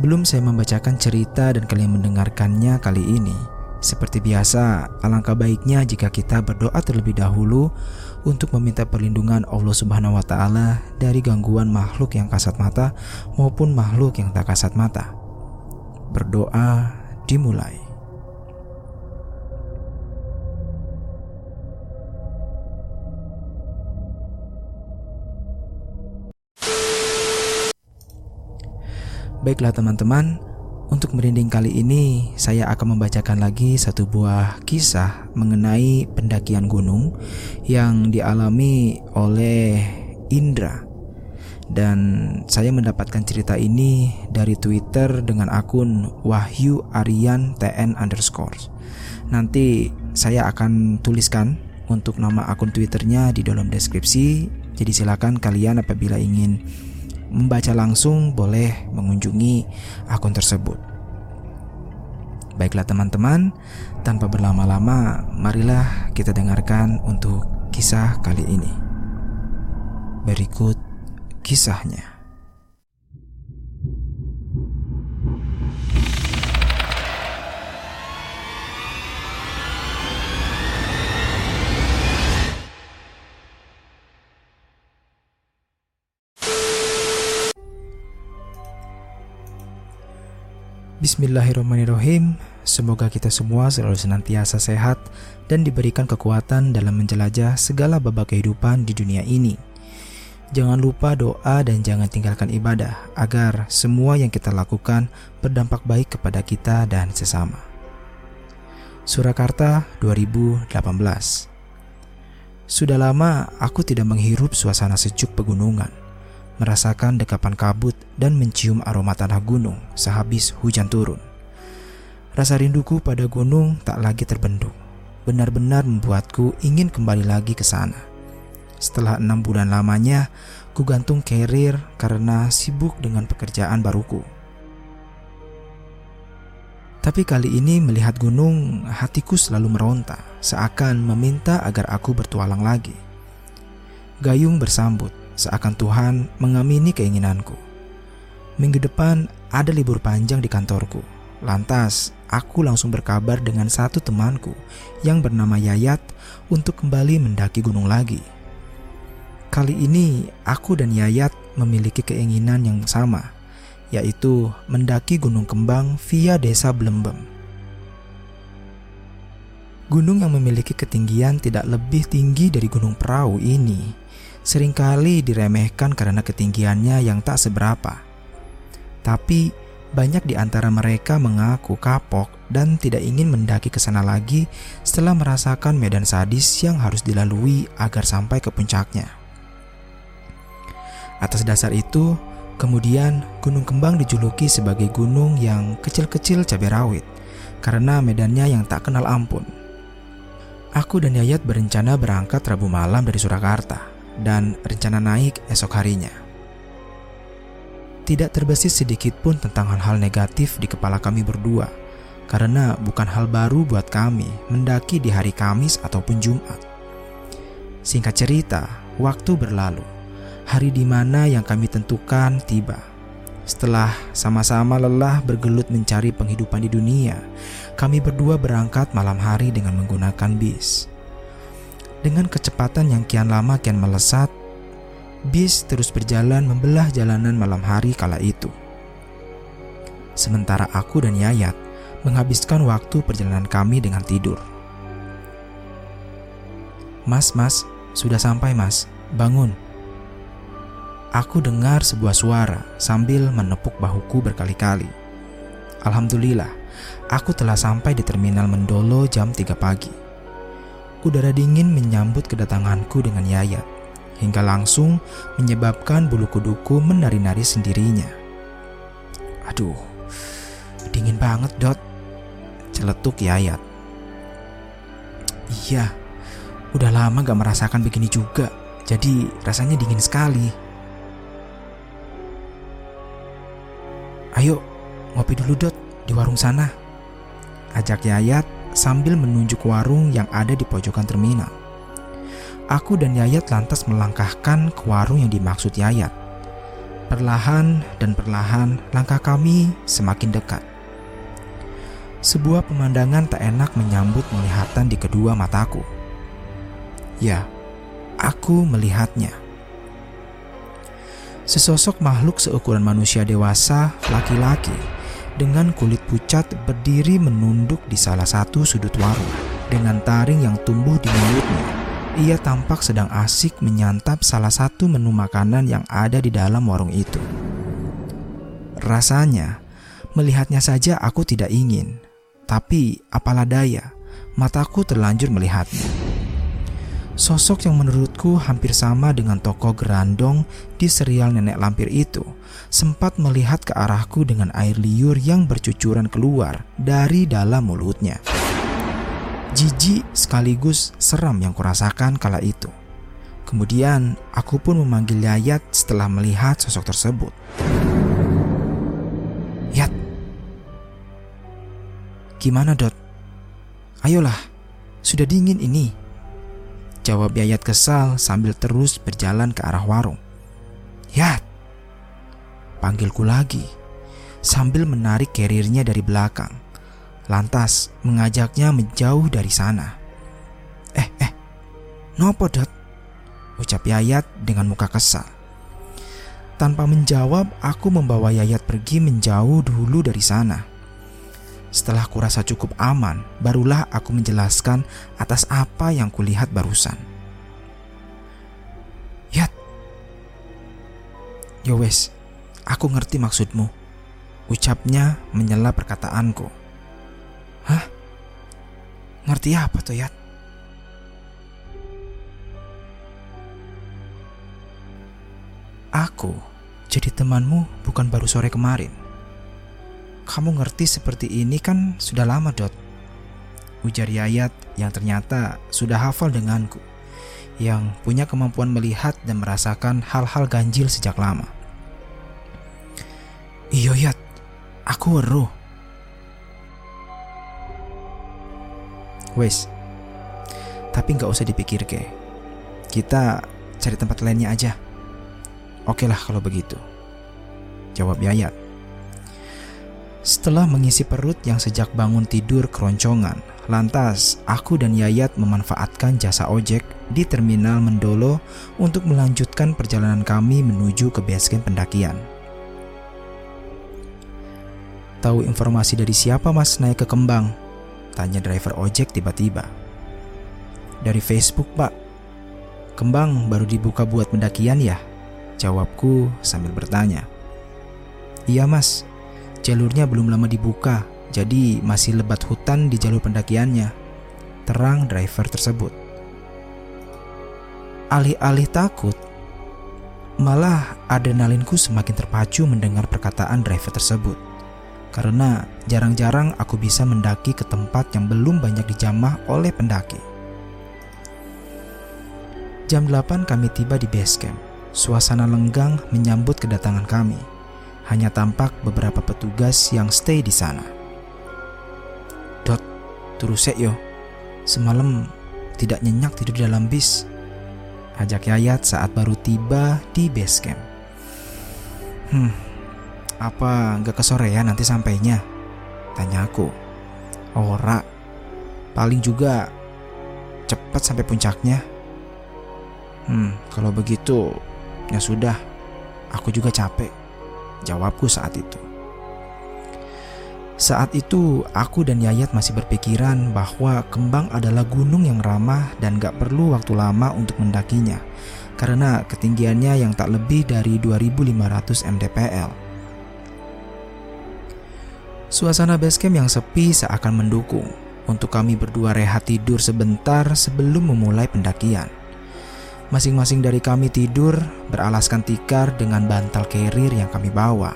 Sebelum saya membacakan cerita dan kalian mendengarkannya kali ini, seperti biasa, alangkah baiknya jika kita berdoa terlebih dahulu untuk meminta perlindungan Allah Subhanahu wa taala dari gangguan makhluk yang kasat mata maupun makhluk yang tak kasat mata. Berdoa dimulai. Baiklah teman-teman, untuk merinding kali ini saya akan membacakan lagi satu buah kisah mengenai pendakian gunung yang dialami oleh Indra. Dan saya mendapatkan cerita ini dari Twitter dengan akun Wahyu Aryan TN underscore. Nanti saya akan tuliskan untuk nama akun Twitternya di dalam deskripsi. Jadi silakan kalian apabila ingin membaca langsung boleh mengunjungi akun tersebut. Baiklah teman-teman, tanpa berlama-lama, marilah kita dengarkan untuk kisah kali ini. Berikut kisahnya. Bismillahirrahmanirrahim. Semoga kita semua selalu senantiasa sehat dan diberikan kekuatan dalam menjelajah segala babak kehidupan di dunia ini. Jangan lupa doa dan jangan tinggalkan ibadah agar semua yang kita lakukan berdampak baik kepada kita dan sesama. Surakarta 2018 Sudah lama aku tidak menghirup suasana sejuk pegunungan merasakan dekapan kabut dan mencium aroma tanah gunung sehabis hujan turun. Rasa rinduku pada gunung tak lagi terbendung, benar-benar membuatku ingin kembali lagi ke sana. Setelah enam bulan lamanya, ku gantung carrier karena sibuk dengan pekerjaan baruku. Tapi kali ini melihat gunung, hatiku selalu meronta, seakan meminta agar aku bertualang lagi. Gayung bersambut, seakan Tuhan mengamini keinginanku. Minggu depan ada libur panjang di kantorku. Lantas, aku langsung berkabar dengan satu temanku yang bernama Yayat untuk kembali mendaki gunung lagi. Kali ini, aku dan Yayat memiliki keinginan yang sama, yaitu mendaki Gunung Kembang via Desa Blembem. Gunung yang memiliki ketinggian tidak lebih tinggi dari Gunung Perahu ini sering kali diremehkan karena ketinggiannya yang tak seberapa. Tapi banyak di antara mereka mengaku kapok dan tidak ingin mendaki ke sana lagi setelah merasakan medan sadis yang harus dilalui agar sampai ke puncaknya. Atas dasar itu, kemudian Gunung Kembang dijuluki sebagai gunung yang kecil-kecil cabai rawit karena medannya yang tak kenal ampun. Aku dan Yayat berencana berangkat Rabu malam dari Surakarta dan rencana naik esok harinya. Tidak terbesit sedikit pun tentang hal-hal negatif di kepala kami berdua, karena bukan hal baru buat kami mendaki di hari Kamis ataupun Jumat. Singkat cerita, waktu berlalu. Hari di mana yang kami tentukan tiba. Setelah sama-sama lelah bergelut mencari penghidupan di dunia, kami berdua berangkat malam hari dengan menggunakan bis. Dengan kecepatan yang kian lama kian melesat, bis terus berjalan membelah jalanan malam hari kala itu. Sementara aku dan Yayat menghabiskan waktu perjalanan kami dengan tidur. Mas, mas, sudah sampai mas, bangun. Aku dengar sebuah suara sambil menepuk bahuku berkali-kali. Alhamdulillah, aku telah sampai di terminal Mendolo jam 3 pagi. Udara dingin menyambut kedatanganku dengan Yayat hingga langsung menyebabkan bulu kuduku menari-nari sendirinya. Aduh, dingin banget, Dot. Celetuk Yayat. Iya, udah lama gak merasakan begini juga, jadi rasanya dingin sekali. Ayo, ngopi dulu Dot di warung sana. Ajak Yayat sambil menunjuk warung yang ada di pojokan terminal. Aku dan Yayat lantas melangkahkan ke warung yang dimaksud Yayat. Perlahan dan perlahan langkah kami semakin dekat. Sebuah pemandangan tak enak menyambut melihatan di kedua mataku. Ya, aku melihatnya. Sesosok makhluk seukuran manusia dewasa, laki-laki, dengan kulit pucat berdiri menunduk di salah satu sudut warung. Dengan taring yang tumbuh di mulutnya, ia tampak sedang asik menyantap salah satu menu makanan yang ada di dalam warung itu. Rasanya, melihatnya saja aku tidak ingin, tapi apalah daya, mataku terlanjur melihatnya. Sosok yang menurutku hampir sama dengan tokoh gerandong di serial Nenek Lampir itu sempat melihat ke arahku dengan air liur yang bercucuran keluar dari dalam mulutnya. Jijik sekaligus seram yang kurasakan kala itu. Kemudian aku pun memanggil Yayat setelah melihat sosok tersebut. Yat, gimana Dot? Ayolah, sudah dingin ini. Jawab Yayat kesal sambil terus berjalan ke arah warung. Yat, panggilku lagi sambil menarik kerirnya dari belakang. Lantas mengajaknya menjauh dari sana. Eh, eh, nopo dot? Ucap Yayat dengan muka kesal. Tanpa menjawab, aku membawa Yayat pergi menjauh dulu dari sana. Setelah kurasa cukup aman, barulah aku menjelaskan atas apa yang kulihat barusan. Yat. Yowes, aku ngerti maksudmu. Ucapnya menyela perkataanku. Hah? Ngerti apa tuh, Yat? Aku jadi temanmu bukan baru sore kemarin. Kamu ngerti seperti ini kan sudah lama, Dot. Ujar Yayat yang ternyata sudah hafal denganku. Yang punya kemampuan melihat dan merasakan hal-hal ganjil sejak lama. Iyo Yat, aku weruh. Wes, tapi nggak usah dipikir ke. Kita cari tempat lainnya aja. Oke lah kalau begitu. Jawab Yayat. Setelah mengisi perut yang sejak bangun tidur keroncongan, lantas aku dan Yayat memanfaatkan jasa ojek di terminal Mendolo untuk melanjutkan perjalanan kami menuju ke basecamp pendakian. Tahu informasi dari siapa mas naik ke Kembang? Tanya driver ojek tiba-tiba. Dari Facebook pak. Kembang baru dibuka buat pendakian ya? Jawabku sambil bertanya. Iya mas, Jalurnya belum lama dibuka, jadi masih lebat hutan di jalur pendakiannya. Terang driver tersebut. Alih-alih takut, malah adrenalinku semakin terpacu mendengar perkataan driver tersebut. Karena jarang-jarang aku bisa mendaki ke tempat yang belum banyak dijamah oleh pendaki. Jam 8 kami tiba di base camp. Suasana lenggang menyambut kedatangan kami hanya tampak beberapa petugas yang stay di sana. Dot, turusek yo. Semalam tidak nyenyak tidur di dalam bis. Ajak Yayat saat baru tiba di base camp. Hmm, apa nggak kesorean nanti sampainya? Tanya aku. Ora, paling juga cepat sampai puncaknya. Hmm, kalau begitu, ya sudah. Aku juga capek. Jawabku saat itu. Saat itu, aku dan Yayat masih berpikiran bahwa Kembang adalah gunung yang ramah dan gak perlu waktu lama untuk mendakinya, karena ketinggiannya yang tak lebih dari 2500 mdpl. Suasana basecamp yang sepi seakan mendukung untuk kami berdua rehat tidur sebentar sebelum memulai pendakian. Masing-masing dari kami tidur beralaskan tikar dengan bantal carrier yang kami bawa.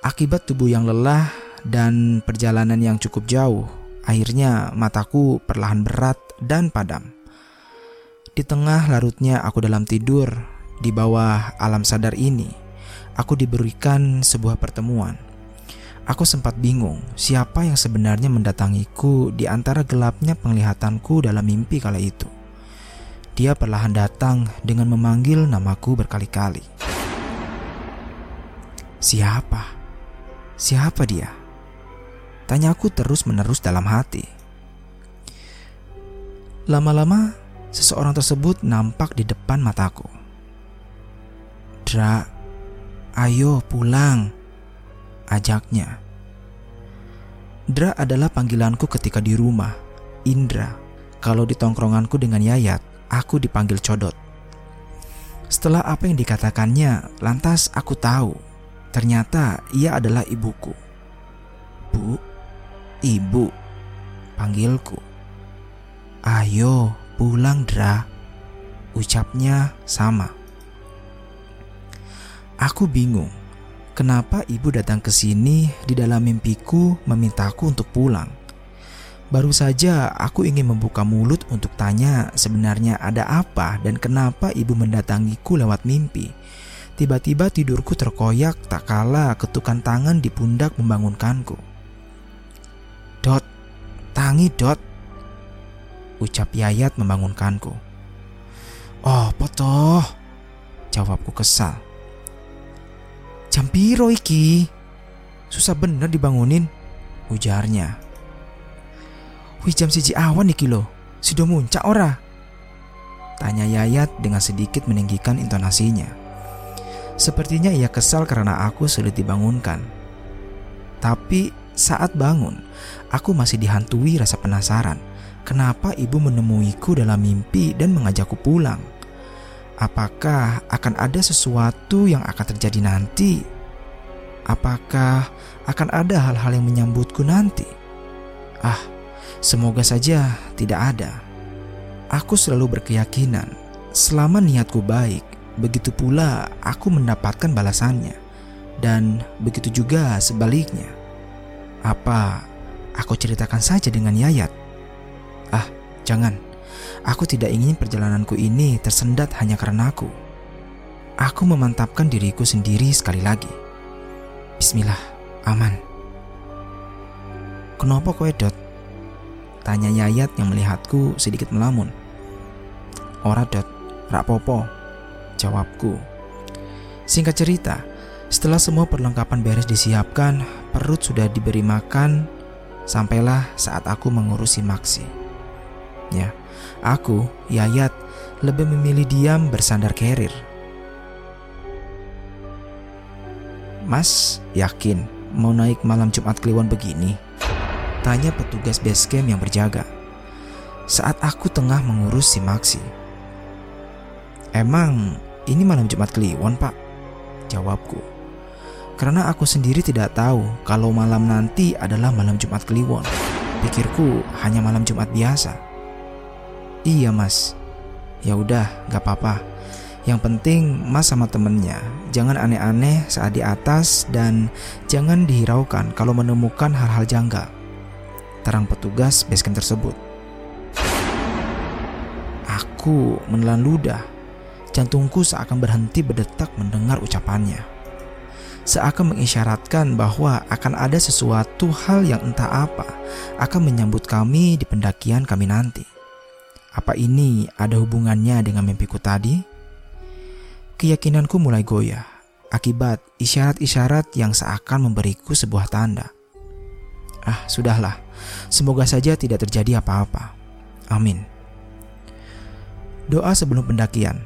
Akibat tubuh yang lelah dan perjalanan yang cukup jauh, akhirnya mataku perlahan berat dan padam. Di tengah larutnya aku dalam tidur, di bawah alam sadar ini, aku diberikan sebuah pertemuan. Aku sempat bingung siapa yang sebenarnya mendatangiku di antara gelapnya penglihatanku dalam mimpi kala itu. Dia perlahan datang dengan memanggil namaku berkali-kali. Siapa? Siapa dia? Tanyaku terus-menerus dalam hati. Lama-lama, seseorang tersebut nampak di depan mataku. Dra, ayo pulang, ajaknya. Dra adalah panggilanku ketika di rumah. Indra, kalau di tongkronganku dengan Yayat, aku dipanggil Codot. Setelah apa yang dikatakannya, lantas aku tahu Ternyata ia adalah ibuku. Bu, ibu, panggilku. Ayo pulang Dra, ucapnya sama. Aku bingung, kenapa ibu datang ke sini di dalam mimpiku memintaku untuk pulang. Baru saja aku ingin membuka mulut untuk tanya sebenarnya ada apa dan kenapa ibu mendatangiku lewat mimpi. Tiba-tiba tidurku terkoyak tak kala ketukan tangan di pundak membangunkanku. Dot, tangi Dot, ucap Yayat membangunkanku. Oh, potoh, jawabku kesal. Jam piro iki? Susah bener dibangunin, ujarnya. Wih jam siji awan iki lo, sudah muncak ora? Tanya Yayat dengan sedikit meninggikan intonasinya. Sepertinya ia kesal karena aku sulit dibangunkan. Tapi saat bangun, aku masih dihantui rasa penasaran. Kenapa ibu menemuiku dalam mimpi dan mengajakku pulang? Apakah akan ada sesuatu yang akan terjadi nanti? Apakah akan ada hal-hal yang menyambutku nanti? Ah, semoga saja tidak ada. Aku selalu berkeyakinan, selama niatku baik, begitu pula aku mendapatkan balasannya, dan begitu juga sebaliknya. Apa aku ceritakan saja dengan Yayat? Ah, jangan. Aku tidak ingin perjalananku ini tersendat hanya karena aku. Aku memantapkan diriku sendiri sekali lagi. Bismillah, aman. Kenapa kowe dot? Tanya Yayat yang melihatku sedikit melamun. Ora dot, rak popo, Jawabku. Singkat cerita, setelah semua perlengkapan beres disiapkan, perut sudah diberi makan, sampailah saat aku mengurusi Maksi. Ya, aku, Yayat, lebih memilih diam bersandar kerir. Mas, yakin mau naik malam Jumat Kliwon begini? Tanya petugas base camp yang berjaga. Saat aku tengah mengurus si Maksi. Emang ini malam Jumat Kliwon pak Jawabku Karena aku sendiri tidak tahu kalau malam nanti adalah malam Jumat Kliwon Pikirku hanya malam Jumat biasa Iya mas Ya udah gak apa-apa yang penting mas sama temennya jangan aneh-aneh saat di atas dan jangan dihiraukan kalau menemukan hal-hal janggal. Terang petugas basecamp tersebut. Aku menelan ludah Jantungku seakan berhenti berdetak mendengar ucapannya. Seakan mengisyaratkan bahwa akan ada sesuatu hal yang entah apa akan menyambut kami di pendakian kami nanti. Apa ini ada hubungannya dengan mimpiku tadi? Keyakinanku mulai goyah akibat isyarat-isyarat yang seakan memberiku sebuah tanda. Ah, sudahlah. Semoga saja tidak terjadi apa-apa. Amin. Doa sebelum pendakian.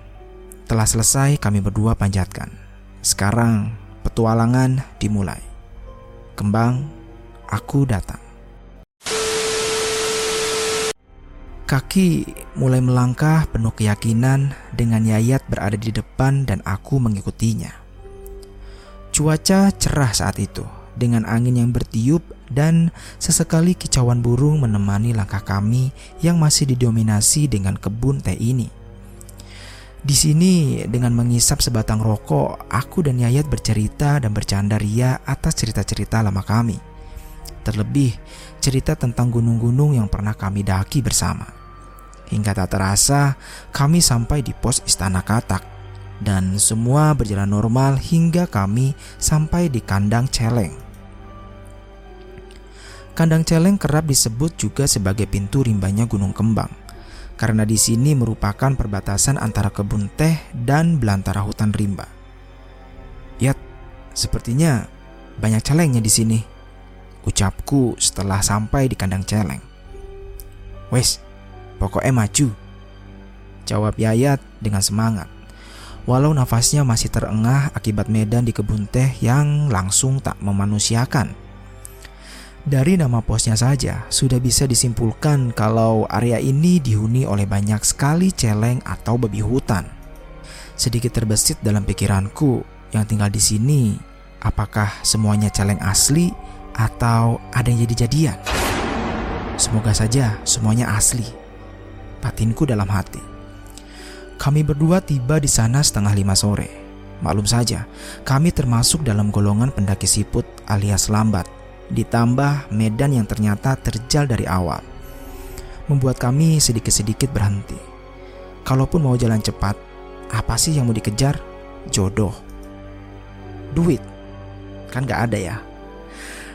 Telah selesai kami berdua panjatkan. Sekarang petualangan dimulai. Kembang, aku datang. Kaki mulai melangkah penuh keyakinan dengan Yayat berada di depan dan aku mengikutinya. Cuaca cerah saat itu dengan angin yang bertiup dan sesekali kicauan burung menemani langkah kami yang masih didominasi dengan kebun teh ini. Di sini dengan mengisap sebatang rokok, aku dan Yayat bercerita dan bercanda ria atas cerita-cerita lama kami. Terlebih cerita tentang gunung-gunung yang pernah kami daki bersama. Hingga tak terasa kami sampai di pos Istana Katak dan semua berjalan normal hingga kami sampai di kandang celeng. Kandang celeng kerap disebut juga sebagai pintu rimbanya Gunung Kembang karena di sini merupakan perbatasan antara kebun teh dan belantara hutan rimba. Yat, sepertinya banyak celengnya di sini. Ucapku setelah sampai di kandang celeng. Wes, pokoknya maju. Jawab Yayat dengan semangat. Walau nafasnya masih terengah akibat medan di kebun teh yang langsung tak memanusiakan. Dari nama posnya saja, sudah bisa disimpulkan kalau area ini dihuni oleh banyak sekali celeng atau babi hutan. Sedikit terbesit dalam pikiranku yang tinggal di sini, apakah semuanya celeng asli atau ada yang jadi-jadian? Semoga saja semuanya asli. Batinku dalam hati. Kami berdua tiba di sana setengah lima sore. Maklum saja, kami termasuk dalam golongan pendaki siput alias lambat ditambah medan yang ternyata terjal dari awal. Membuat kami sedikit-sedikit berhenti. Kalaupun mau jalan cepat, apa sih yang mau dikejar? Jodoh. Duit. Kan gak ada ya.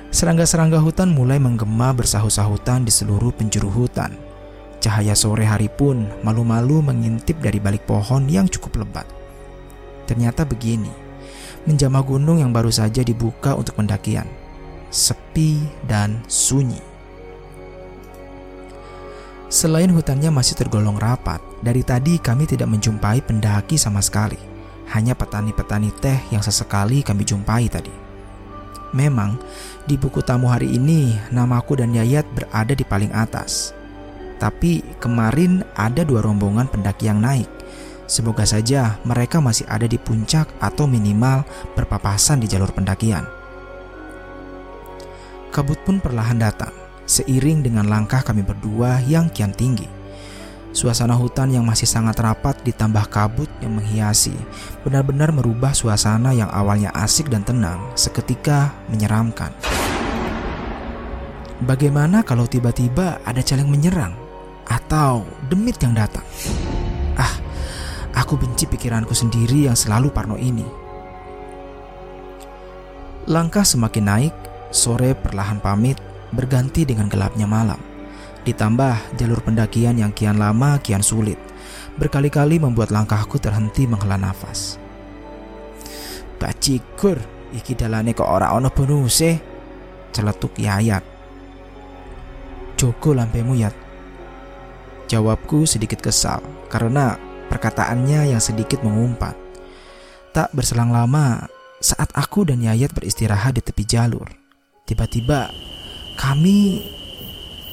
Serangga-serangga hutan mulai menggema bersahut-sahutan di seluruh penjuru hutan. Cahaya sore hari pun malu-malu mengintip dari balik pohon yang cukup lebat. Ternyata begini, menjamah gunung yang baru saja dibuka untuk pendakian sepi, dan sunyi. Selain hutannya masih tergolong rapat, dari tadi kami tidak menjumpai pendaki sama sekali. Hanya petani-petani teh yang sesekali kami jumpai tadi. Memang, di buku tamu hari ini, namaku dan Yayat berada di paling atas. Tapi kemarin ada dua rombongan pendaki yang naik. Semoga saja mereka masih ada di puncak atau minimal berpapasan di jalur pendakian. Kabut pun perlahan datang, seiring dengan langkah kami berdua yang kian tinggi. Suasana hutan yang masih sangat rapat ditambah kabut yang menghiasi, benar-benar merubah suasana yang awalnya asik dan tenang seketika menyeramkan. Bagaimana kalau tiba-tiba ada celeng menyerang atau demit yang datang? Ah, aku benci pikiranku sendiri yang selalu parno ini. Langkah semakin naik, Sore perlahan pamit berganti dengan gelapnya malam. Ditambah jalur pendakian yang kian lama kian sulit. Berkali-kali membuat langkahku terhenti menghela nafas. Bacikur, iki dalane kok ora ono bonuse. Celetuk Yayat. Joko lampemu Yat. Jawabku sedikit kesal karena perkataannya yang sedikit mengumpat. Tak berselang lama, saat aku dan Yayat beristirahat di tepi jalur, Tiba-tiba kami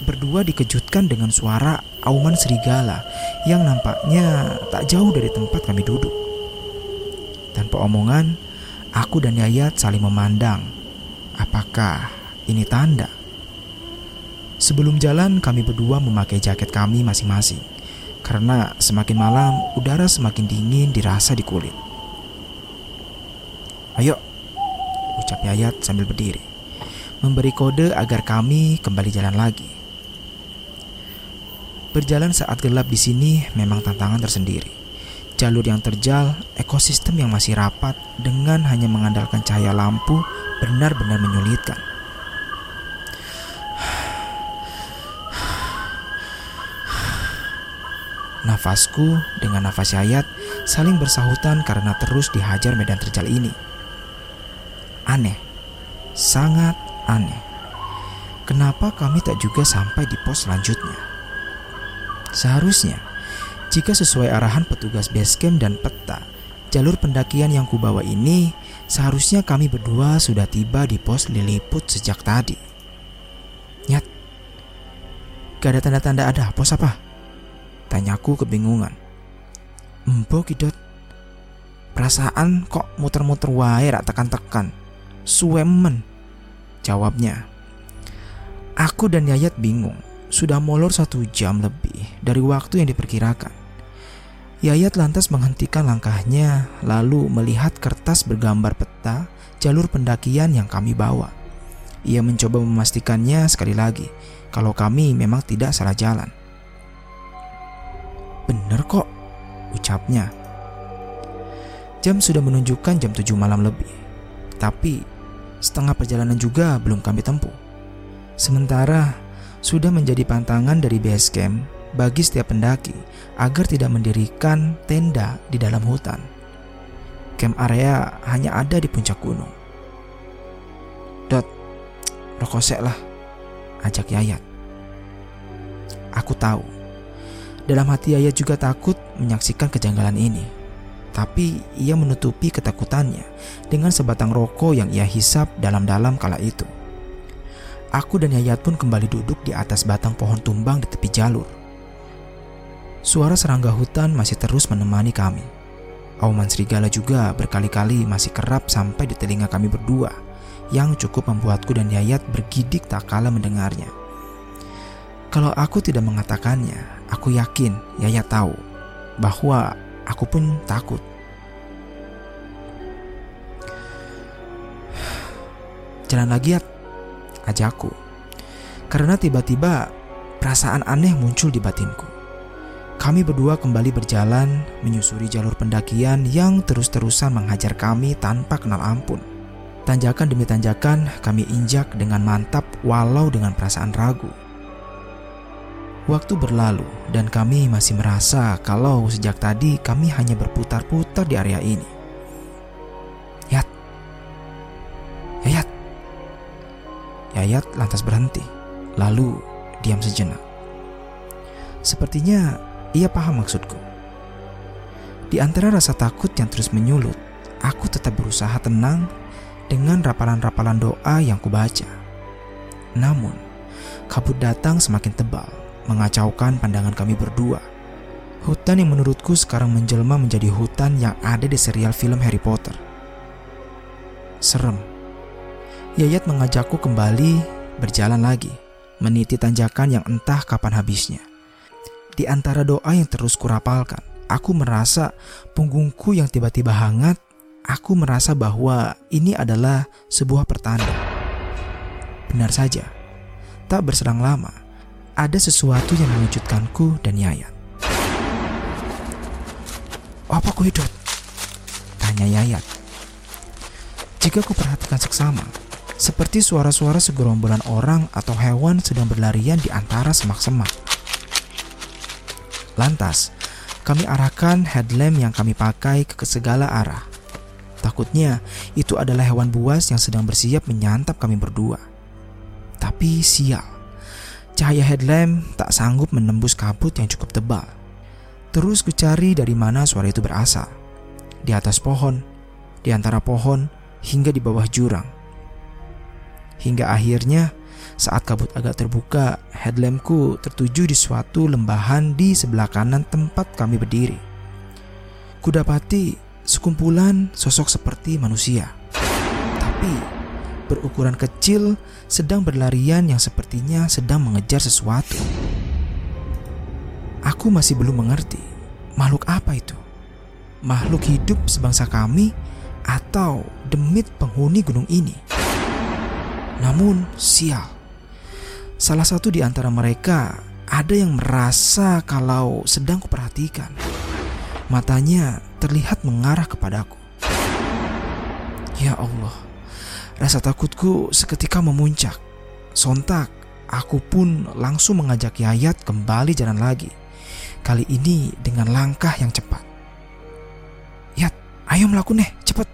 berdua dikejutkan dengan suara auman serigala yang nampaknya tak jauh dari tempat kami duduk. Tanpa omongan, aku dan Yayat saling memandang. Apakah ini tanda? Sebelum jalan, kami berdua memakai jaket kami masing-masing. Karena semakin malam, udara semakin dingin dirasa di kulit. Ayo, ucap Yayat sambil berdiri memberi kode agar kami kembali jalan lagi. Berjalan saat gelap di sini memang tantangan tersendiri. Jalur yang terjal, ekosistem yang masih rapat dengan hanya mengandalkan cahaya lampu benar-benar menyulitkan. Nafasku dengan nafas Yayat saling bersahutan karena terus dihajar medan terjal ini. Aneh, sangat Aneh, kenapa kami tak juga sampai di pos selanjutnya? Seharusnya, jika sesuai arahan petugas basecamp dan peta, jalur pendakian yang kubawa ini seharusnya kami berdua sudah tiba di pos Liliput sejak tadi. Nyat, gak ada tanda-tanda ada pos apa? Tanyaku kebingungan. Empo kidot, perasaan kok muter-muter wae rak tekan-tekan. Suwemen. Jawabnya, Aku dan Yayat bingung. Sudah molor satu jam lebih dari waktu yang diperkirakan. Yayat lantas menghentikan langkahnya lalu melihat kertas bergambar peta jalur pendakian yang kami bawa. Ia mencoba memastikannya sekali lagi kalau kami memang tidak salah jalan. Bener kok, ucapnya. Jam sudah menunjukkan jam 7 malam lebih. Tapi setengah perjalanan juga belum kami tempuh. Sementara sudah menjadi pantangan dari base camp bagi setiap pendaki agar tidak mendirikan tenda di dalam hutan. Camp area hanya ada di puncak gunung. Dot, rokosek lah, ajak Yayat. Aku tahu, dalam hati Yayat juga takut menyaksikan kejanggalan ini. Tapi ia menutupi ketakutannya dengan sebatang rokok yang ia hisap dalam-dalam kala itu. Aku dan Yayat pun kembali duduk di atas batang pohon tumbang di tepi jalur. Suara serangga hutan masih terus menemani kami. Auman serigala juga berkali-kali masih kerap sampai di telinga kami berdua, yang cukup membuatku dan Yayat bergidik tak kala mendengarnya. Kalau aku tidak mengatakannya, aku yakin Yayat tahu bahwa aku pun takut. Jalan lagi ya, ajakku. Karena tiba-tiba perasaan aneh muncul di batinku. Kami berdua kembali berjalan menyusuri jalur pendakian yang terus-terusan menghajar kami tanpa kenal ampun. Tanjakan demi tanjakan kami injak dengan mantap walau dengan perasaan ragu. Waktu berlalu dan kami masih merasa kalau sejak tadi kami hanya berputar-putar di area ini. Yat. Yayat. Yayat lantas berhenti, lalu diam sejenak. Sepertinya ia paham maksudku. Di antara rasa takut yang terus menyulut, aku tetap berusaha tenang dengan rapalan-rapalan doa yang kubaca. Namun, kabut datang semakin tebal, mengacaukan pandangan kami berdua. Hutan yang menurutku sekarang menjelma menjadi hutan yang ada di serial film Harry Potter. Serem Yayat mengajakku kembali berjalan lagi, meniti tanjakan yang entah kapan habisnya. Di antara doa yang terus kurapalkan, aku merasa punggungku yang tiba-tiba hangat. Aku merasa bahwa ini adalah sebuah pertanda. Benar saja, tak berserang lama, ada sesuatu yang mengejutkanku dan Yayat. Apa ku hidup? Tanya Yayat. Jika ku perhatikan seksama, seperti suara-suara segerombolan orang atau hewan sedang berlarian di antara semak-semak. Lantas, kami arahkan headlamp yang kami pakai ke segala arah. Takutnya itu adalah hewan buas yang sedang bersiap menyantap kami berdua. Tapi sial, cahaya headlamp tak sanggup menembus kabut yang cukup tebal. Terus kucari dari mana suara itu berasal. Di atas pohon, di antara pohon, hingga di bawah jurang. Hingga akhirnya saat kabut agak terbuka, headlampku tertuju di suatu lembahan di sebelah kanan tempat kami berdiri. Kudapati sekumpulan sosok seperti manusia, tapi berukuran kecil sedang berlarian yang sepertinya sedang mengejar sesuatu. Aku masih belum mengerti makhluk apa itu. Makhluk hidup sebangsa kami atau demit penghuni gunung ini. Namun sial, salah satu di antara mereka ada yang merasa kalau sedang kuperhatikan. Matanya terlihat mengarah kepadaku. Ya Allah, rasa takutku seketika memuncak. Sontak, aku pun langsung mengajak Yayat kembali jalan lagi. Kali ini dengan langkah yang cepat. Yat, ayo melakukan nih, cepet.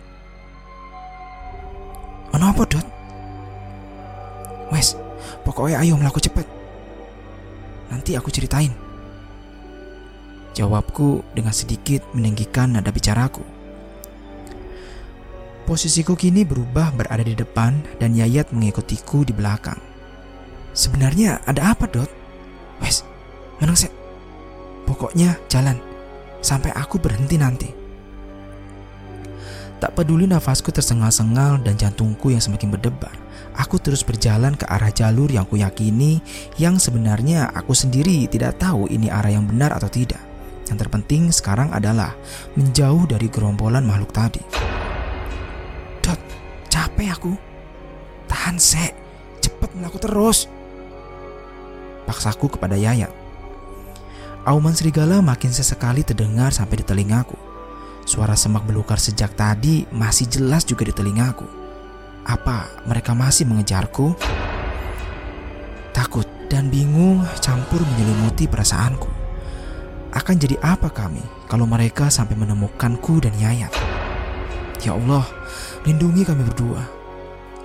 Mana apa, Dot? Wes, pokoknya ayo melaku cepet. Nanti aku ceritain. Jawabku dengan sedikit meninggikan nada bicaraku. Posisiku kini berubah berada di depan dan Yayat mengikutiku di belakang. Sebenarnya ada apa, Dot? Wes, menang sih. Pokoknya jalan sampai aku berhenti nanti. Tak peduli nafasku tersengal-sengal dan jantungku yang semakin berdebar, aku terus berjalan ke arah jalur yang kuyakini yang sebenarnya aku sendiri tidak tahu ini arah yang benar atau tidak. Yang terpenting sekarang adalah menjauh dari gerombolan makhluk tadi. Capek aku. Tahan, Sek. Cepet melaku terus. Paksaku kepada Yayat. Auman serigala makin sesekali terdengar sampai di telingaku. Suara semak belukar sejak tadi masih jelas juga di telingaku. Apa mereka masih mengejarku? Takut dan bingung campur menyelimuti perasaanku. Akan jadi apa kami kalau mereka sampai menemukanku dan Yayat? Ya Allah, lindungi kami berdua.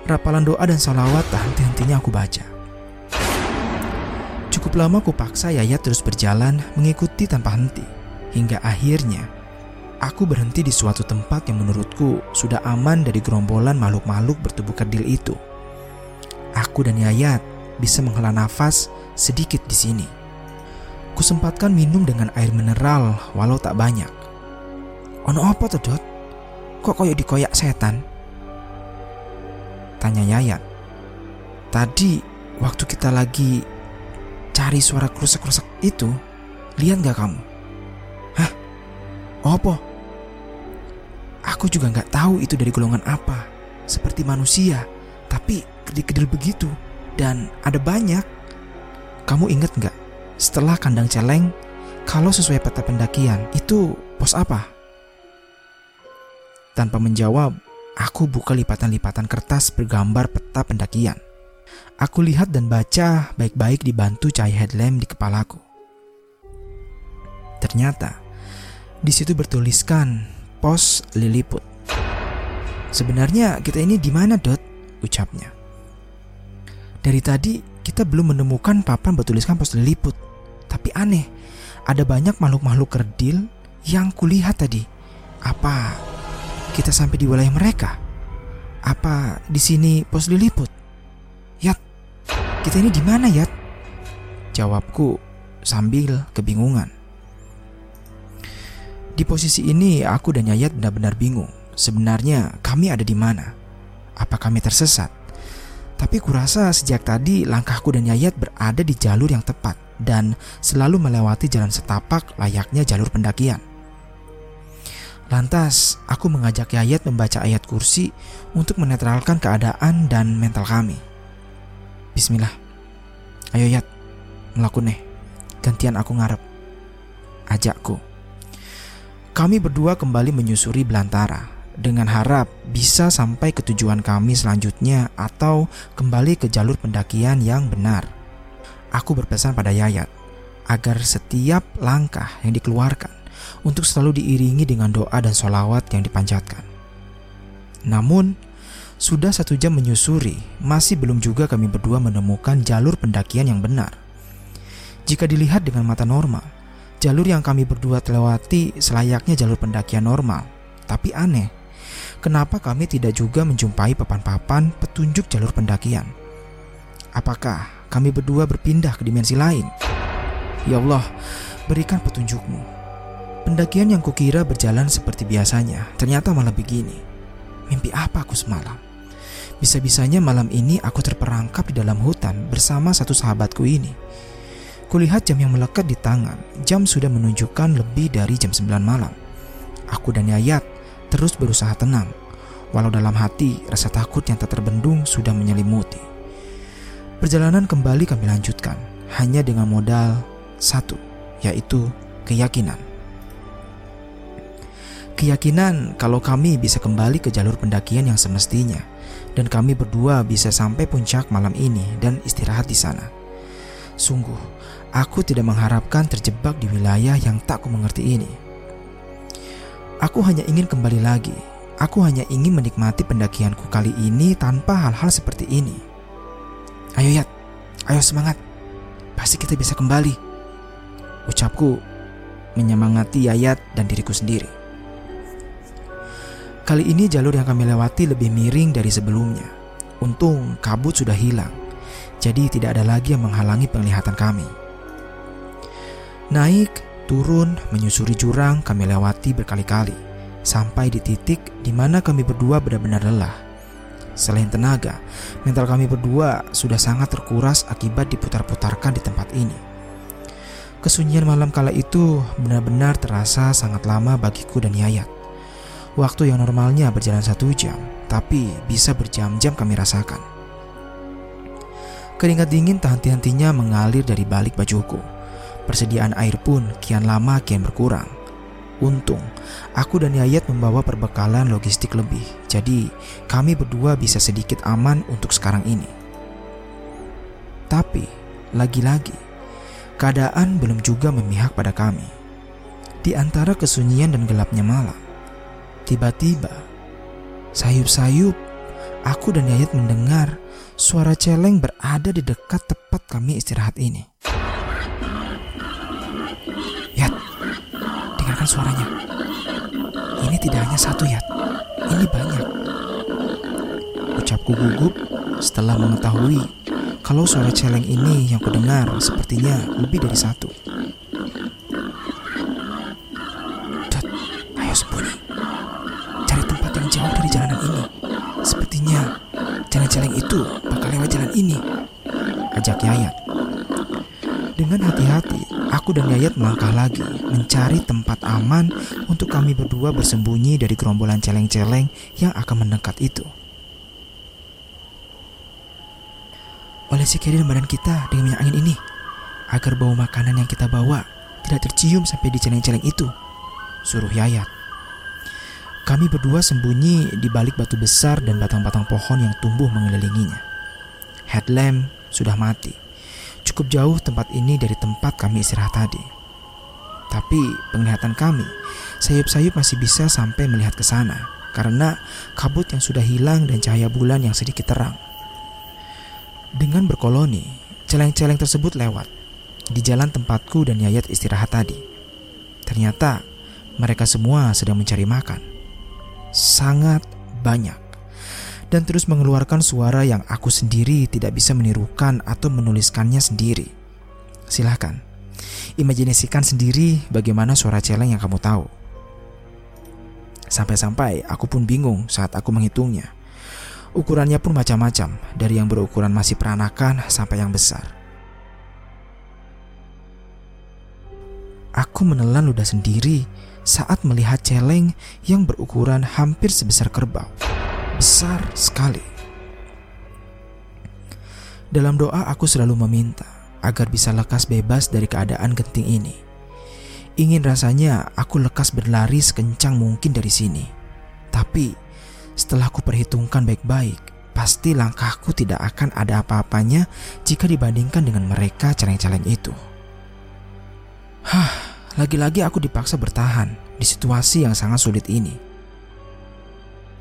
Rapalan doa dan salawat tak henti-hentinya aku baca. Cukup lama ku paksa Yayat terus berjalan mengikuti tanpa henti. Hingga akhirnya aku berhenti di suatu tempat yang menurutku sudah aman dari gerombolan makhluk-makhluk bertubuh kerdil itu. Aku dan Yayat bisa menghela nafas sedikit di sini. Kusempatkan minum dengan air mineral walau tak banyak. Ono apa tuh? Kok koyok dikoyak setan? Tanya Yayat. Tadi waktu kita lagi cari suara kerusak-kerusak itu, lihat gak kamu? Hah? Apa? Aku juga gak tahu itu dari golongan apa. Seperti manusia, tapi kedil-kedil begitu. Dan ada banyak. Kamu inget gak? Setelah kandang celeng, kalau sesuai peta pendakian, itu pos apa? Tanpa menjawab, aku buka lipatan-lipatan kertas bergambar peta pendakian. Aku lihat dan baca baik-baik dibantu cahaya headlamp di kepalaku. Ternyata di situ bertuliskan pos Liliput. Sebenarnya kita ini di mana, Dot? ucapnya. Dari tadi kita belum menemukan papan bertuliskan pos Liliput. Tapi aneh, ada banyak makhluk-makhluk kerdil yang kulihat tadi. Apa kita sampai di wilayah mereka? Apa di sini pos Liliput? Yat, kita ini di mana, Yat? Jawabku sambil kebingungan. Di posisi ini aku dan Yayat benar-benar bingung. Sebenarnya kami ada di mana? Apa kami tersesat? Tapi kurasa sejak tadi langkahku dan Yayat berada di jalur yang tepat dan selalu melewati jalan setapak layaknya jalur pendakian. Lantas, aku mengajak Yayat membaca ayat kursi untuk menetralkan keadaan dan mental kami. Bismillah. Ayo Yat, melakukan. Gantian aku ngarep. Ajakku. Kami berdua kembali menyusuri belantara dengan harap bisa sampai ke tujuan kami selanjutnya atau kembali ke jalur pendakian yang benar. Aku berpesan pada Yayat agar setiap langkah yang dikeluarkan untuk selalu diiringi dengan doa dan sholawat yang dipanjatkan. Namun, sudah satu jam menyusuri, masih belum juga kami berdua menemukan jalur pendakian yang benar. Jika dilihat dengan mata normal, jalur yang kami berdua lewati selayaknya jalur pendakian normal. Tapi aneh, kenapa kami tidak juga menjumpai papan-papan petunjuk jalur pendakian? Apakah kami berdua berpindah ke dimensi lain? Ya Allah, berikan petunjukmu. Pendakian yang kukira berjalan seperti biasanya, ternyata malah begini. Mimpi apa aku semalam? Bisa-bisanya malam ini aku terperangkap di dalam hutan bersama satu sahabatku ini. Kulihat jam yang melekat di tangan, jam sudah menunjukkan lebih dari jam 9 malam. Aku dan Yayat terus berusaha tenang, walau dalam hati rasa takut yang tak terbendung sudah menyelimuti. Perjalanan kembali kami lanjutkan, hanya dengan modal satu, yaitu keyakinan. Keyakinan kalau kami bisa kembali ke jalur pendakian yang semestinya – dan kami berdua bisa sampai puncak malam ini dan istirahat di sana. Sungguh, aku tidak mengharapkan terjebak di wilayah yang tak ku mengerti ini. Aku hanya ingin kembali lagi. Aku hanya ingin menikmati pendakianku kali ini tanpa hal-hal seperti ini. Ayo Yat, ayo semangat. Pasti kita bisa kembali. Ucapku menyemangati Yayat dan diriku sendiri. Kali ini jalur yang kami lewati lebih miring dari sebelumnya. Untung kabut sudah hilang, jadi tidak ada lagi yang menghalangi penglihatan kami. Naik, turun, menyusuri jurang kami lewati berkali-kali. sampai di titik di mana kami berdua benar-benar lelah. Selain tenaga, mental kami berdua sudah sangat terkuras akibat diputar-putarkan di tempat ini. Kesunyian malam kala itu benar-benar terasa sangat lama bagiku dan Yayat. Waktu yang normalnya berjalan satu jam, tapi bisa berjam-jam kami rasakan. Keringat dingin tak henti-hentinya mengalir dari balik bajuku. Persediaan air pun kian lama kian berkurang. Untung, aku dan Yayat membawa perbekalan logistik lebih, jadi kami berdua bisa sedikit aman untuk sekarang ini. Tapi, lagi-lagi, keadaan belum juga memihak pada kami. Di antara kesunyian dan gelapnya malam, tiba-tiba, sayup-sayup, aku dan Yayat mendengar suara celeng berada di dekat tempat kami istirahat ini. Yat, dengarkan suaranya. Ini tidak hanya satu Yat, ini banyak. Ucapku gugup setelah mengetahui kalau suara celeng ini yang kudengar sepertinya lebih dari satu. Sepertinya celeng-celeng itu bakal lewat jalan ini. Ajak Yayat. Dengan hati-hati, aku dan Yayat melangkah lagi mencari tempat aman untuk kami berdua bersembunyi dari gerombolan celeng-celeng yang akan mendekat itu. Olesi kiri badan kita dengan minyak angin ini agar bau makanan yang kita bawa tidak tercium sampai di celeng-celeng itu. Suruh Yayat. Kami berdua sembunyi di balik batu besar dan batang-batang pohon yang tumbuh mengelilinginya. Headlamp sudah mati. Cukup jauh tempat ini dari tempat kami istirahat tadi. Tapi penglihatan kami, sayup-sayup masih bisa sampai melihat ke sana karena kabut yang sudah hilang dan cahaya bulan yang sedikit terang. Dengan berkoloni, celeng-celeng tersebut lewat di jalan tempatku dan Yayat istirahat tadi. Ternyata mereka semua sedang mencari makan sangat banyak dan terus mengeluarkan suara yang aku sendiri tidak bisa menirukan atau menuliskannya sendiri. Silahkan, imajinasikan sendiri bagaimana suara celeng yang kamu tahu. Sampai-sampai aku pun bingung saat aku menghitungnya. Ukurannya pun macam-macam, dari yang berukuran masih peranakan sampai yang besar. Aku menelan ludah sendiri saat melihat celeng yang berukuran hampir sebesar kerbau. Besar sekali. Dalam doa aku selalu meminta agar bisa lekas bebas dari keadaan genting ini. Ingin rasanya aku lekas berlari sekencang mungkin dari sini. Tapi setelah aku perhitungkan baik-baik, pasti langkahku tidak akan ada apa-apanya jika dibandingkan dengan mereka celeng-celeng itu. Hah, lagi-lagi aku dipaksa bertahan di situasi yang sangat sulit ini.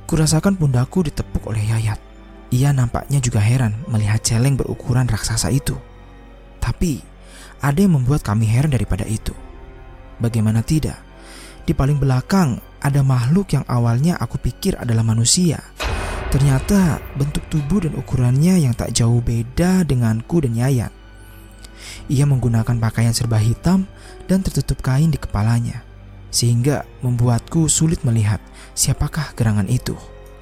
Kurasakan pundakku ditepuk oleh Yayat. Ia nampaknya juga heran melihat celeng berukuran raksasa itu. Tapi, ada yang membuat kami heran daripada itu. Bagaimana tidak? Di paling belakang ada makhluk yang awalnya aku pikir adalah manusia. Ternyata bentuk tubuh dan ukurannya yang tak jauh beda denganku dan Yayat. Ia menggunakan pakaian serba hitam dan tertutup kain di kepalanya, sehingga membuatku sulit melihat siapakah gerangan itu.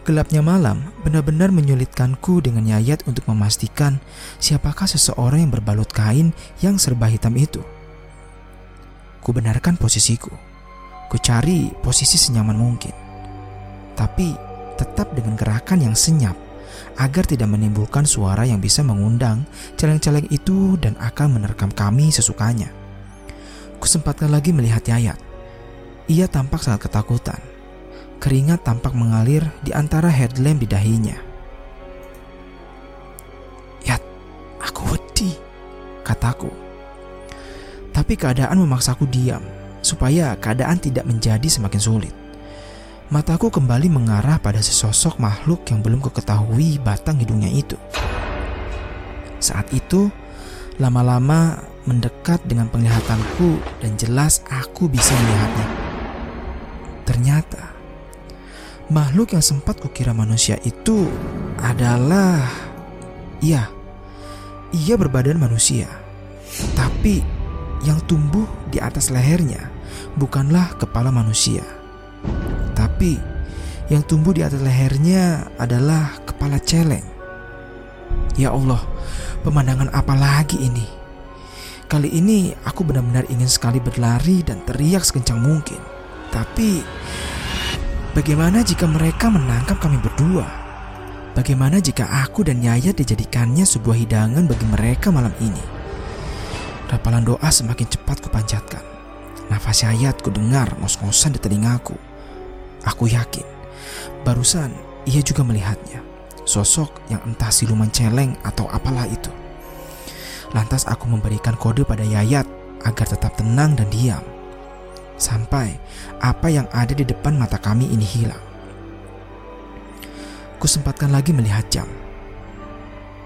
Gelapnya malam benar-benar menyulitkanku dengan Yayat untuk memastikan siapakah seseorang yang berbalut kain yang serba hitam itu. Kubenarkan posisiku. Ku cari posisi senyaman mungkin. Tapi tetap dengan gerakan yang senyap agar tidak menimbulkan suara yang bisa mengundang celeng-celeng itu dan akan menerkam kami sesukanya. Kusempatkan lagi melihat Yayat. Ia tampak sangat ketakutan. Keringat tampak mengalir di antara headlamp di dahinya. Yat, aku wedi, kataku. Tapi keadaan memaksaku diam, supaya keadaan tidak menjadi semakin sulit. Mataku kembali mengarah pada sesosok makhluk yang belum kuketahui batang hidungnya itu. Saat itu, lama-lama mendekat dengan penglihatanku dan jelas aku bisa melihatnya. Ternyata, makhluk yang sempat kukira manusia itu adalah... Iya, ia berbadan manusia. Tapi yang tumbuh di atas lehernya bukanlah kepala manusia Tapi yang tumbuh di atas lehernya adalah kepala celeng. Ya Allah, pemandangan apa lagi ini? Kali ini aku benar-benar ingin sekali berlari dan teriak sekencang mungkin. Tapi bagaimana jika mereka menangkap kami berdua? Bagaimana jika aku dan Yayat dijadikannya sebuah hidangan bagi mereka malam ini? Rapalan doa semakin cepat kupanjatkan. Nafas Yayat ku dengar ngos-ngosan di telingaku. Aku yakin, barusan ia juga melihatnya. Sosok yang entah siluman celeng atau apalah itu. Lantas aku memberikan kode pada Yayat agar tetap tenang dan diam. Sampai apa yang ada di depan mata kami ini hilang. Kusempatkan lagi melihat jam.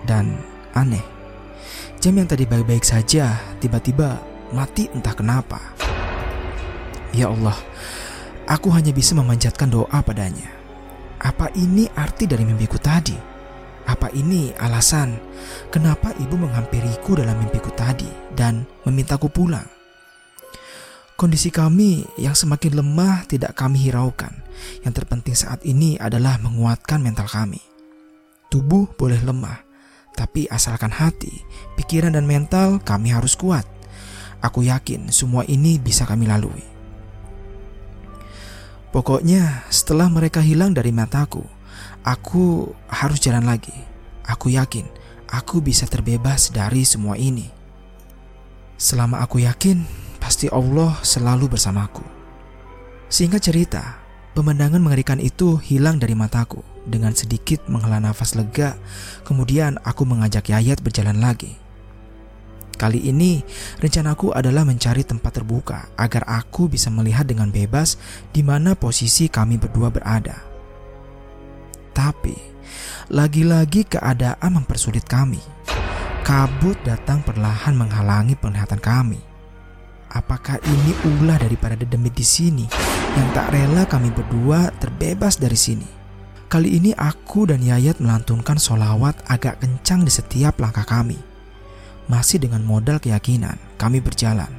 Dan aneh, jam yang tadi baik-baik saja tiba-tiba mati entah kenapa. Ya Allah, aku hanya bisa memanjatkan doa padanya. Apa ini arti dari mimpiku tadi? Apa ini alasan kenapa ibu menghampiriku dalam mimpiku tadi dan memintaku pulang? Kondisi kami yang semakin lemah tidak kami hiraukan. Yang terpenting saat ini adalah menguatkan mental kami. Tubuh boleh lemah, tapi asalkan hati, pikiran dan mental kami harus kuat. Aku yakin semua ini bisa kami lalui. Pokoknya setelah mereka hilang dari mataku, aku harus jalan lagi. Aku yakin aku bisa terbebas dari semua ini. Selama aku yakin pasti Allah selalu bersamaku. Singkat cerita, pemandangan mengerikan itu hilang dari mataku. Dengan sedikit menghela nafas lega, kemudian aku mengajak Yayat berjalan lagi. Kali ini, rencanaku adalah mencari tempat terbuka agar aku bisa melihat dengan bebas di mana posisi kami berdua berada. Tapi, lagi-lagi keadaan mempersulit kami. Kabut datang perlahan menghalangi penglihatan kami. Apakah ini ulah dari para dedemit di sini yang tak rela kami berdua terbebas dari sini? Kali ini aku dan Yayat melantunkan solawat agak kencang di setiap langkah kami. Masih dengan modal keyakinan, kami berjalan.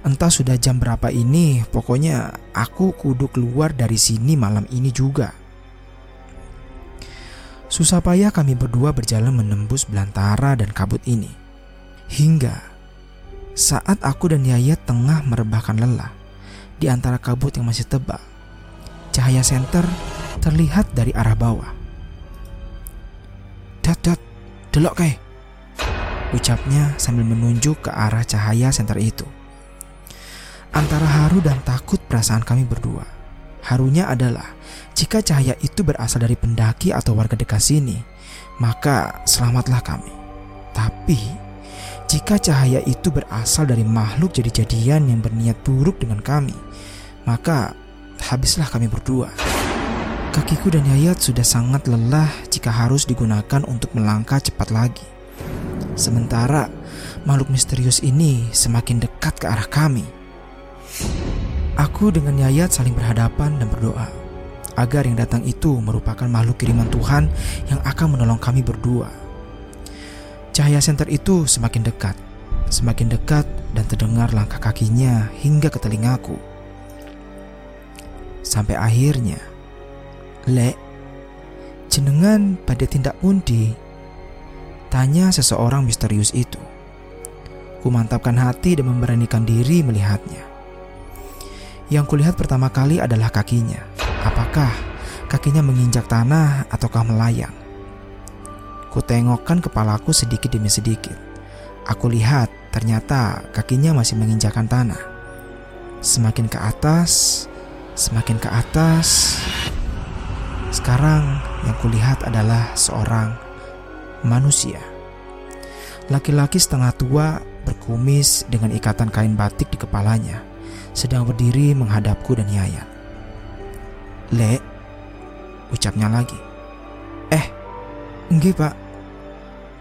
Entah sudah jam berapa ini, pokoknya aku kudu keluar dari sini malam ini juga. Susah payah kami berdua berjalan menembus belantara dan kabut ini. Hingga saat aku dan Yayat tengah merebahkan lelah di antara kabut yang masih tebal, cahaya senter terlihat dari arah bawah. Dat, dat, delok kayak. Ucapnya sambil menunjuk ke arah cahaya senter itu. Antara haru dan takut perasaan kami berdua. Harunya adalah jika cahaya itu berasal dari pendaki atau warga dekat sini, maka selamatlah kami. Tapi jika cahaya itu berasal dari makhluk jadi-jadian yang berniat buruk dengan kami, maka habislah kami berdua. Kakiku dan Yayat sudah sangat lelah jika harus digunakan untuk melangkah cepat lagi. Sementara makhluk misterius ini semakin dekat ke arah kami. Aku dengan Yayat saling berhadapan dan berdoa agar yang datang itu merupakan makhluk kiriman Tuhan yang akan menolong kami berdua Cahaya senter itu semakin dekat, semakin dekat dan terdengar langkah kakinya hingga ke telingaku. Sampai akhirnya, Lek, jenengan pada tindak pundi? Tanya seseorang misterius itu. Ku mantapkan hati dan memberanikan diri melihatnya. Yang kulihat pertama kali adalah kakinya. Apakah kakinya menginjak tanah ataukah melayang? Kutengokkan kepalaku sedikit demi sedikit. Aku lihat ternyata kakinya masih menginjakan tanah. Semakin ke atas, semakin ke atas. Sekarang yang kulihat adalah seorang manusia. Laki-laki setengah tua berkumis dengan ikatan kain batik di kepalanya, sedang berdiri menghadapku dan Yaya. Le, ucapnya lagi. Eh, enggak pak,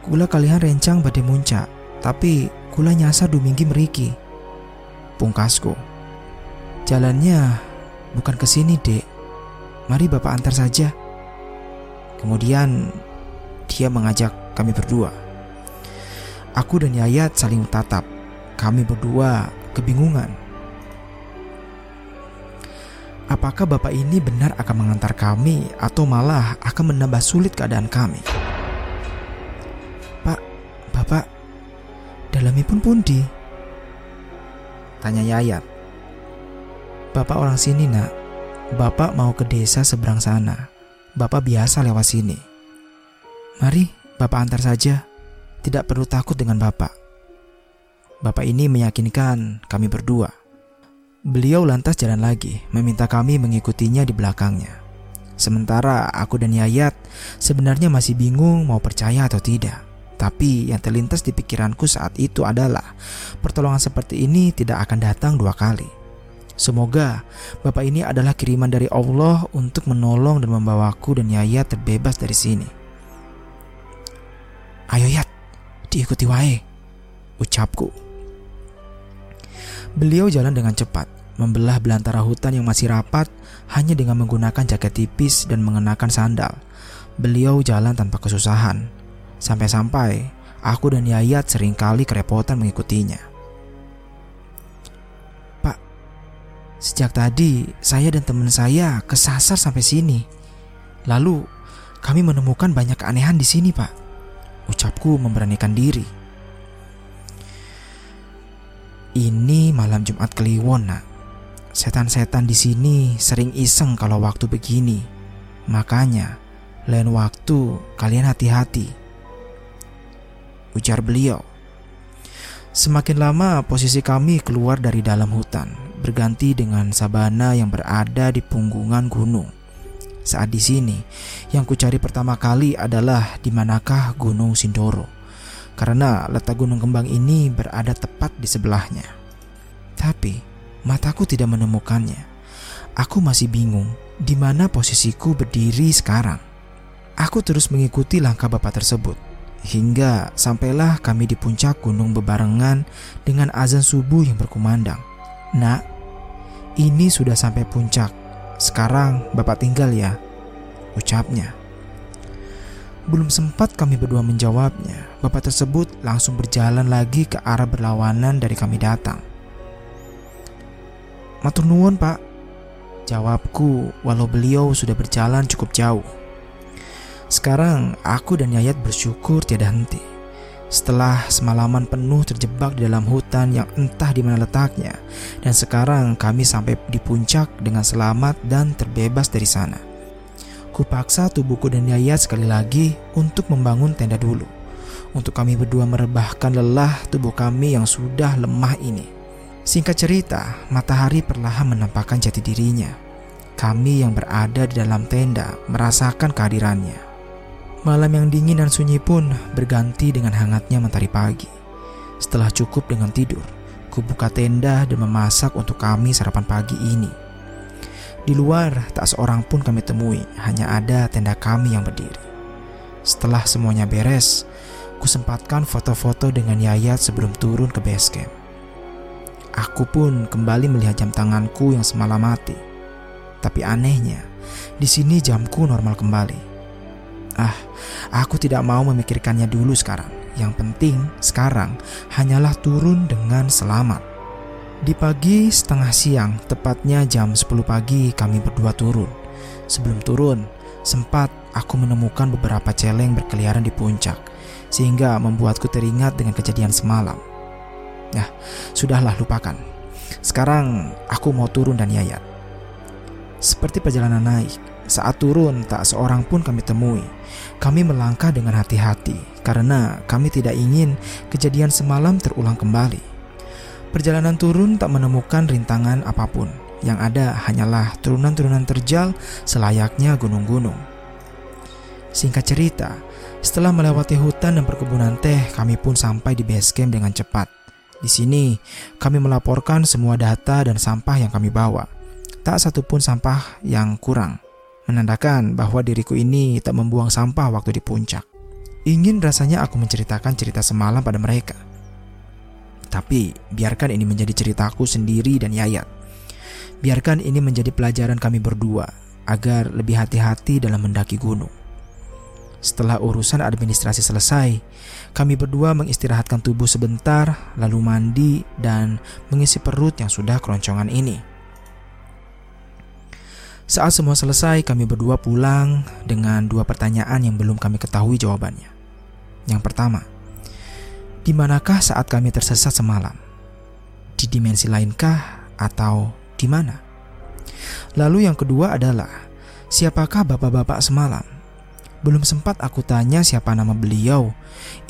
Kula kalian rencang badai muncak, tapi kula nyasar duminggi meriki. Pungkasku. Jalannya bukan ke sini, Dek. Mari Bapak antar saja. Kemudian dia mengajak kami berdua. Aku dan Yayat saling tatap. Kami berdua kebingungan. Apakah Bapak ini benar akan mengantar kami atau malah akan menambah sulit keadaan kami? Pak, Bapak, dalamipun pundi? Tanya Yayat. Bapak orang sini nak, Bapak mau ke desa seberang sana. Bapak biasa lewat sini. Mari, Bapak antar saja. Tidak perlu takut dengan Bapak. Bapak ini meyakinkan kami berdua. Beliau lantas jalan lagi, meminta kami mengikutinya di belakangnya. Sementara aku dan Yayat sebenarnya masih bingung mau percaya atau tidak. Tapi yang terlintas di pikiranku saat itu adalah pertolongan seperti ini tidak akan datang dua kali. Semoga Bapak ini adalah kiriman dari Allah untuk menolong dan membawaku dan Yayat terbebas dari sini. Ayo Yat, diikuti wae, ucapku. Beliau jalan dengan cepat, membelah belantara hutan yang masih rapat hanya dengan menggunakan jaket tipis dan mengenakan sandal. Beliau jalan tanpa kesusahan. Sampai-sampai aku dan Yayat sering kali kerepotan mengikutinya. Pak, sejak tadi saya dan teman saya kesasar sampai sini. Lalu kami menemukan banyak keanehan di sini, Pak. Ucapku memberanikan diri. Ini malam Jumat Kliwon, nak. Setan-setan di sini sering iseng kalau waktu begini. Makanya, lain waktu kalian hati-hati. Ujar beliau. Semakin lama posisi kami keluar dari dalam hutan, berganti dengan sabana yang berada di punggungan gunung. Saat di sini, yang kucari pertama kali adalah di manakah Gunung Sindoro karena letak Gunung Kembang ini berada tepat di sebelahnya. Tapi mataku tidak menemukannya. Aku masih bingung di mana posisiku berdiri sekarang. Aku terus mengikuti langkah bapak tersebut hingga sampailah kami di puncak gunung bebarengan dengan azan subuh yang berkumandang. Nak, ini sudah sampai puncak. Sekarang bapak tinggal ya, ucapnya. Belum sempat kami berdua menjawabnya, bapak tersebut langsung berjalan lagi ke arah berlawanan dari kami datang. Matur nuwun, Pak. Jawabku, walau beliau sudah berjalan cukup jauh. Sekarang aku dan Yayat bersyukur tiada henti. Setelah semalaman penuh terjebak di dalam hutan yang entah di mana letaknya, dan sekarang kami sampai di puncak dengan selamat dan terbebas dari sana. Kupaksa tubuhku dan Yayat sekali lagi untuk membangun tenda dulu. Untuk kami berdua merebahkan lelah tubuh kami yang sudah lemah ini. Singkat cerita, matahari perlahan menampakkan jati dirinya. Kami yang berada di dalam tenda merasakan kehadirannya. Malam yang dingin dan sunyi pun berganti dengan hangatnya mentari pagi. Setelah cukup dengan tidur, kubuka tenda dan memasak untuk kami sarapan pagi ini. Di luar tak seorang pun kami temui, hanya ada tenda kami yang berdiri. Setelah semuanya beres, kusempatkan foto-foto dengan Yayat sebelum turun ke base camp. Aku pun kembali melihat jam tanganku yang semalam mati. Tapi anehnya, di sini jamku normal kembali. Ah, aku tidak mau memikirkannya dulu sekarang. Yang penting sekarang hanyalah turun dengan selamat. Di pagi setengah siang, tepatnya jam 10 pagi kami berdua turun. Sebelum turun, sempat aku menemukan beberapa celeng berkeliaran di puncak, sehingga membuatku teringat dengan kejadian semalam. Nah, sudahlah lupakan. Sekarang aku mau turun dan yayat. Seperti perjalanan naik, saat turun tak seorang pun kami temui. Kami melangkah dengan hati-hati karena kami tidak ingin kejadian semalam terulang kembali. Perjalanan turun tak menemukan rintangan apa pun. Yang ada hanyalah turunan-turunan terjal selayaknya gunung-gunung. Singkat cerita, setelah melewati hutan dan perkebunan teh, kami pun sampai di base camp dengan cepat. Di sini, kami melaporkan semua data dan sampah yang kami bawa. Tak satu pun sampah yang kurang, menandakan bahwa diriku ini tak membuang sampah waktu di puncak. Ingin rasanya aku menceritakan cerita semalam pada mereka. Tapi biarkan ini menjadi ceritaku sendiri dan Yayat. Biarkan ini menjadi pelajaran kami berdua agar lebih hati-hati dalam mendaki gunung. Setelah urusan administrasi selesai, kami berdua mengistirahatkan tubuh sebentar, lalu mandi dan mengisi perut yang sudah keroncongan ini. Saat semua selesai, kami berdua pulang dengan dua pertanyaan yang belum kami ketahui jawabannya. Yang pertama, di manakah saat kami tersesat semalam? Di dimensi lainkah atau di mana? Lalu yang kedua adalah, siapakah bapak-bapak semalam? Belum sempat aku tanya siapa nama beliau.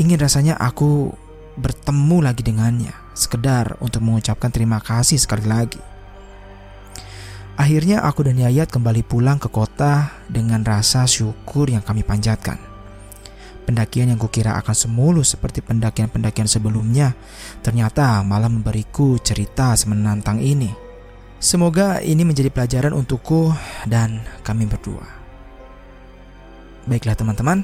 Ingin rasanya aku bertemu lagi dengannya, sekedar untuk mengucapkan terima kasih sekali lagi. Akhirnya aku dan Yayat kembali pulang ke kota dengan rasa syukur yang kami panjatkan. Pendakian yang kukira akan semulus seperti pendakian-pendakian sebelumnya, ternyata malah memberiku cerita semenantang ini. Semoga ini menjadi pelajaran untukku dan kami berdua. Baiklah teman-teman,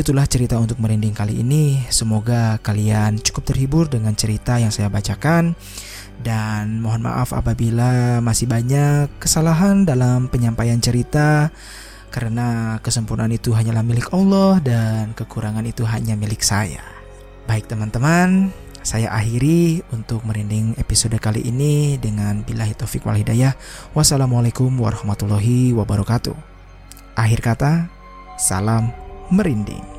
itulah cerita untuk merinding kali ini. Semoga kalian cukup terhibur dengan cerita yang saya bacakan. Dan mohon maaf apabila masih banyak kesalahan dalam penyampaian cerita karena kesempurnaan itu hanyalah milik Allah dan kekurangan itu hanya milik saya. Baik teman-teman, saya akhiri untuk merinding episode kali ini dengan billahi taufik wal hidayah. Wassalamualaikum warahmatullahi wabarakatuh. Akhir kata, salam merinding.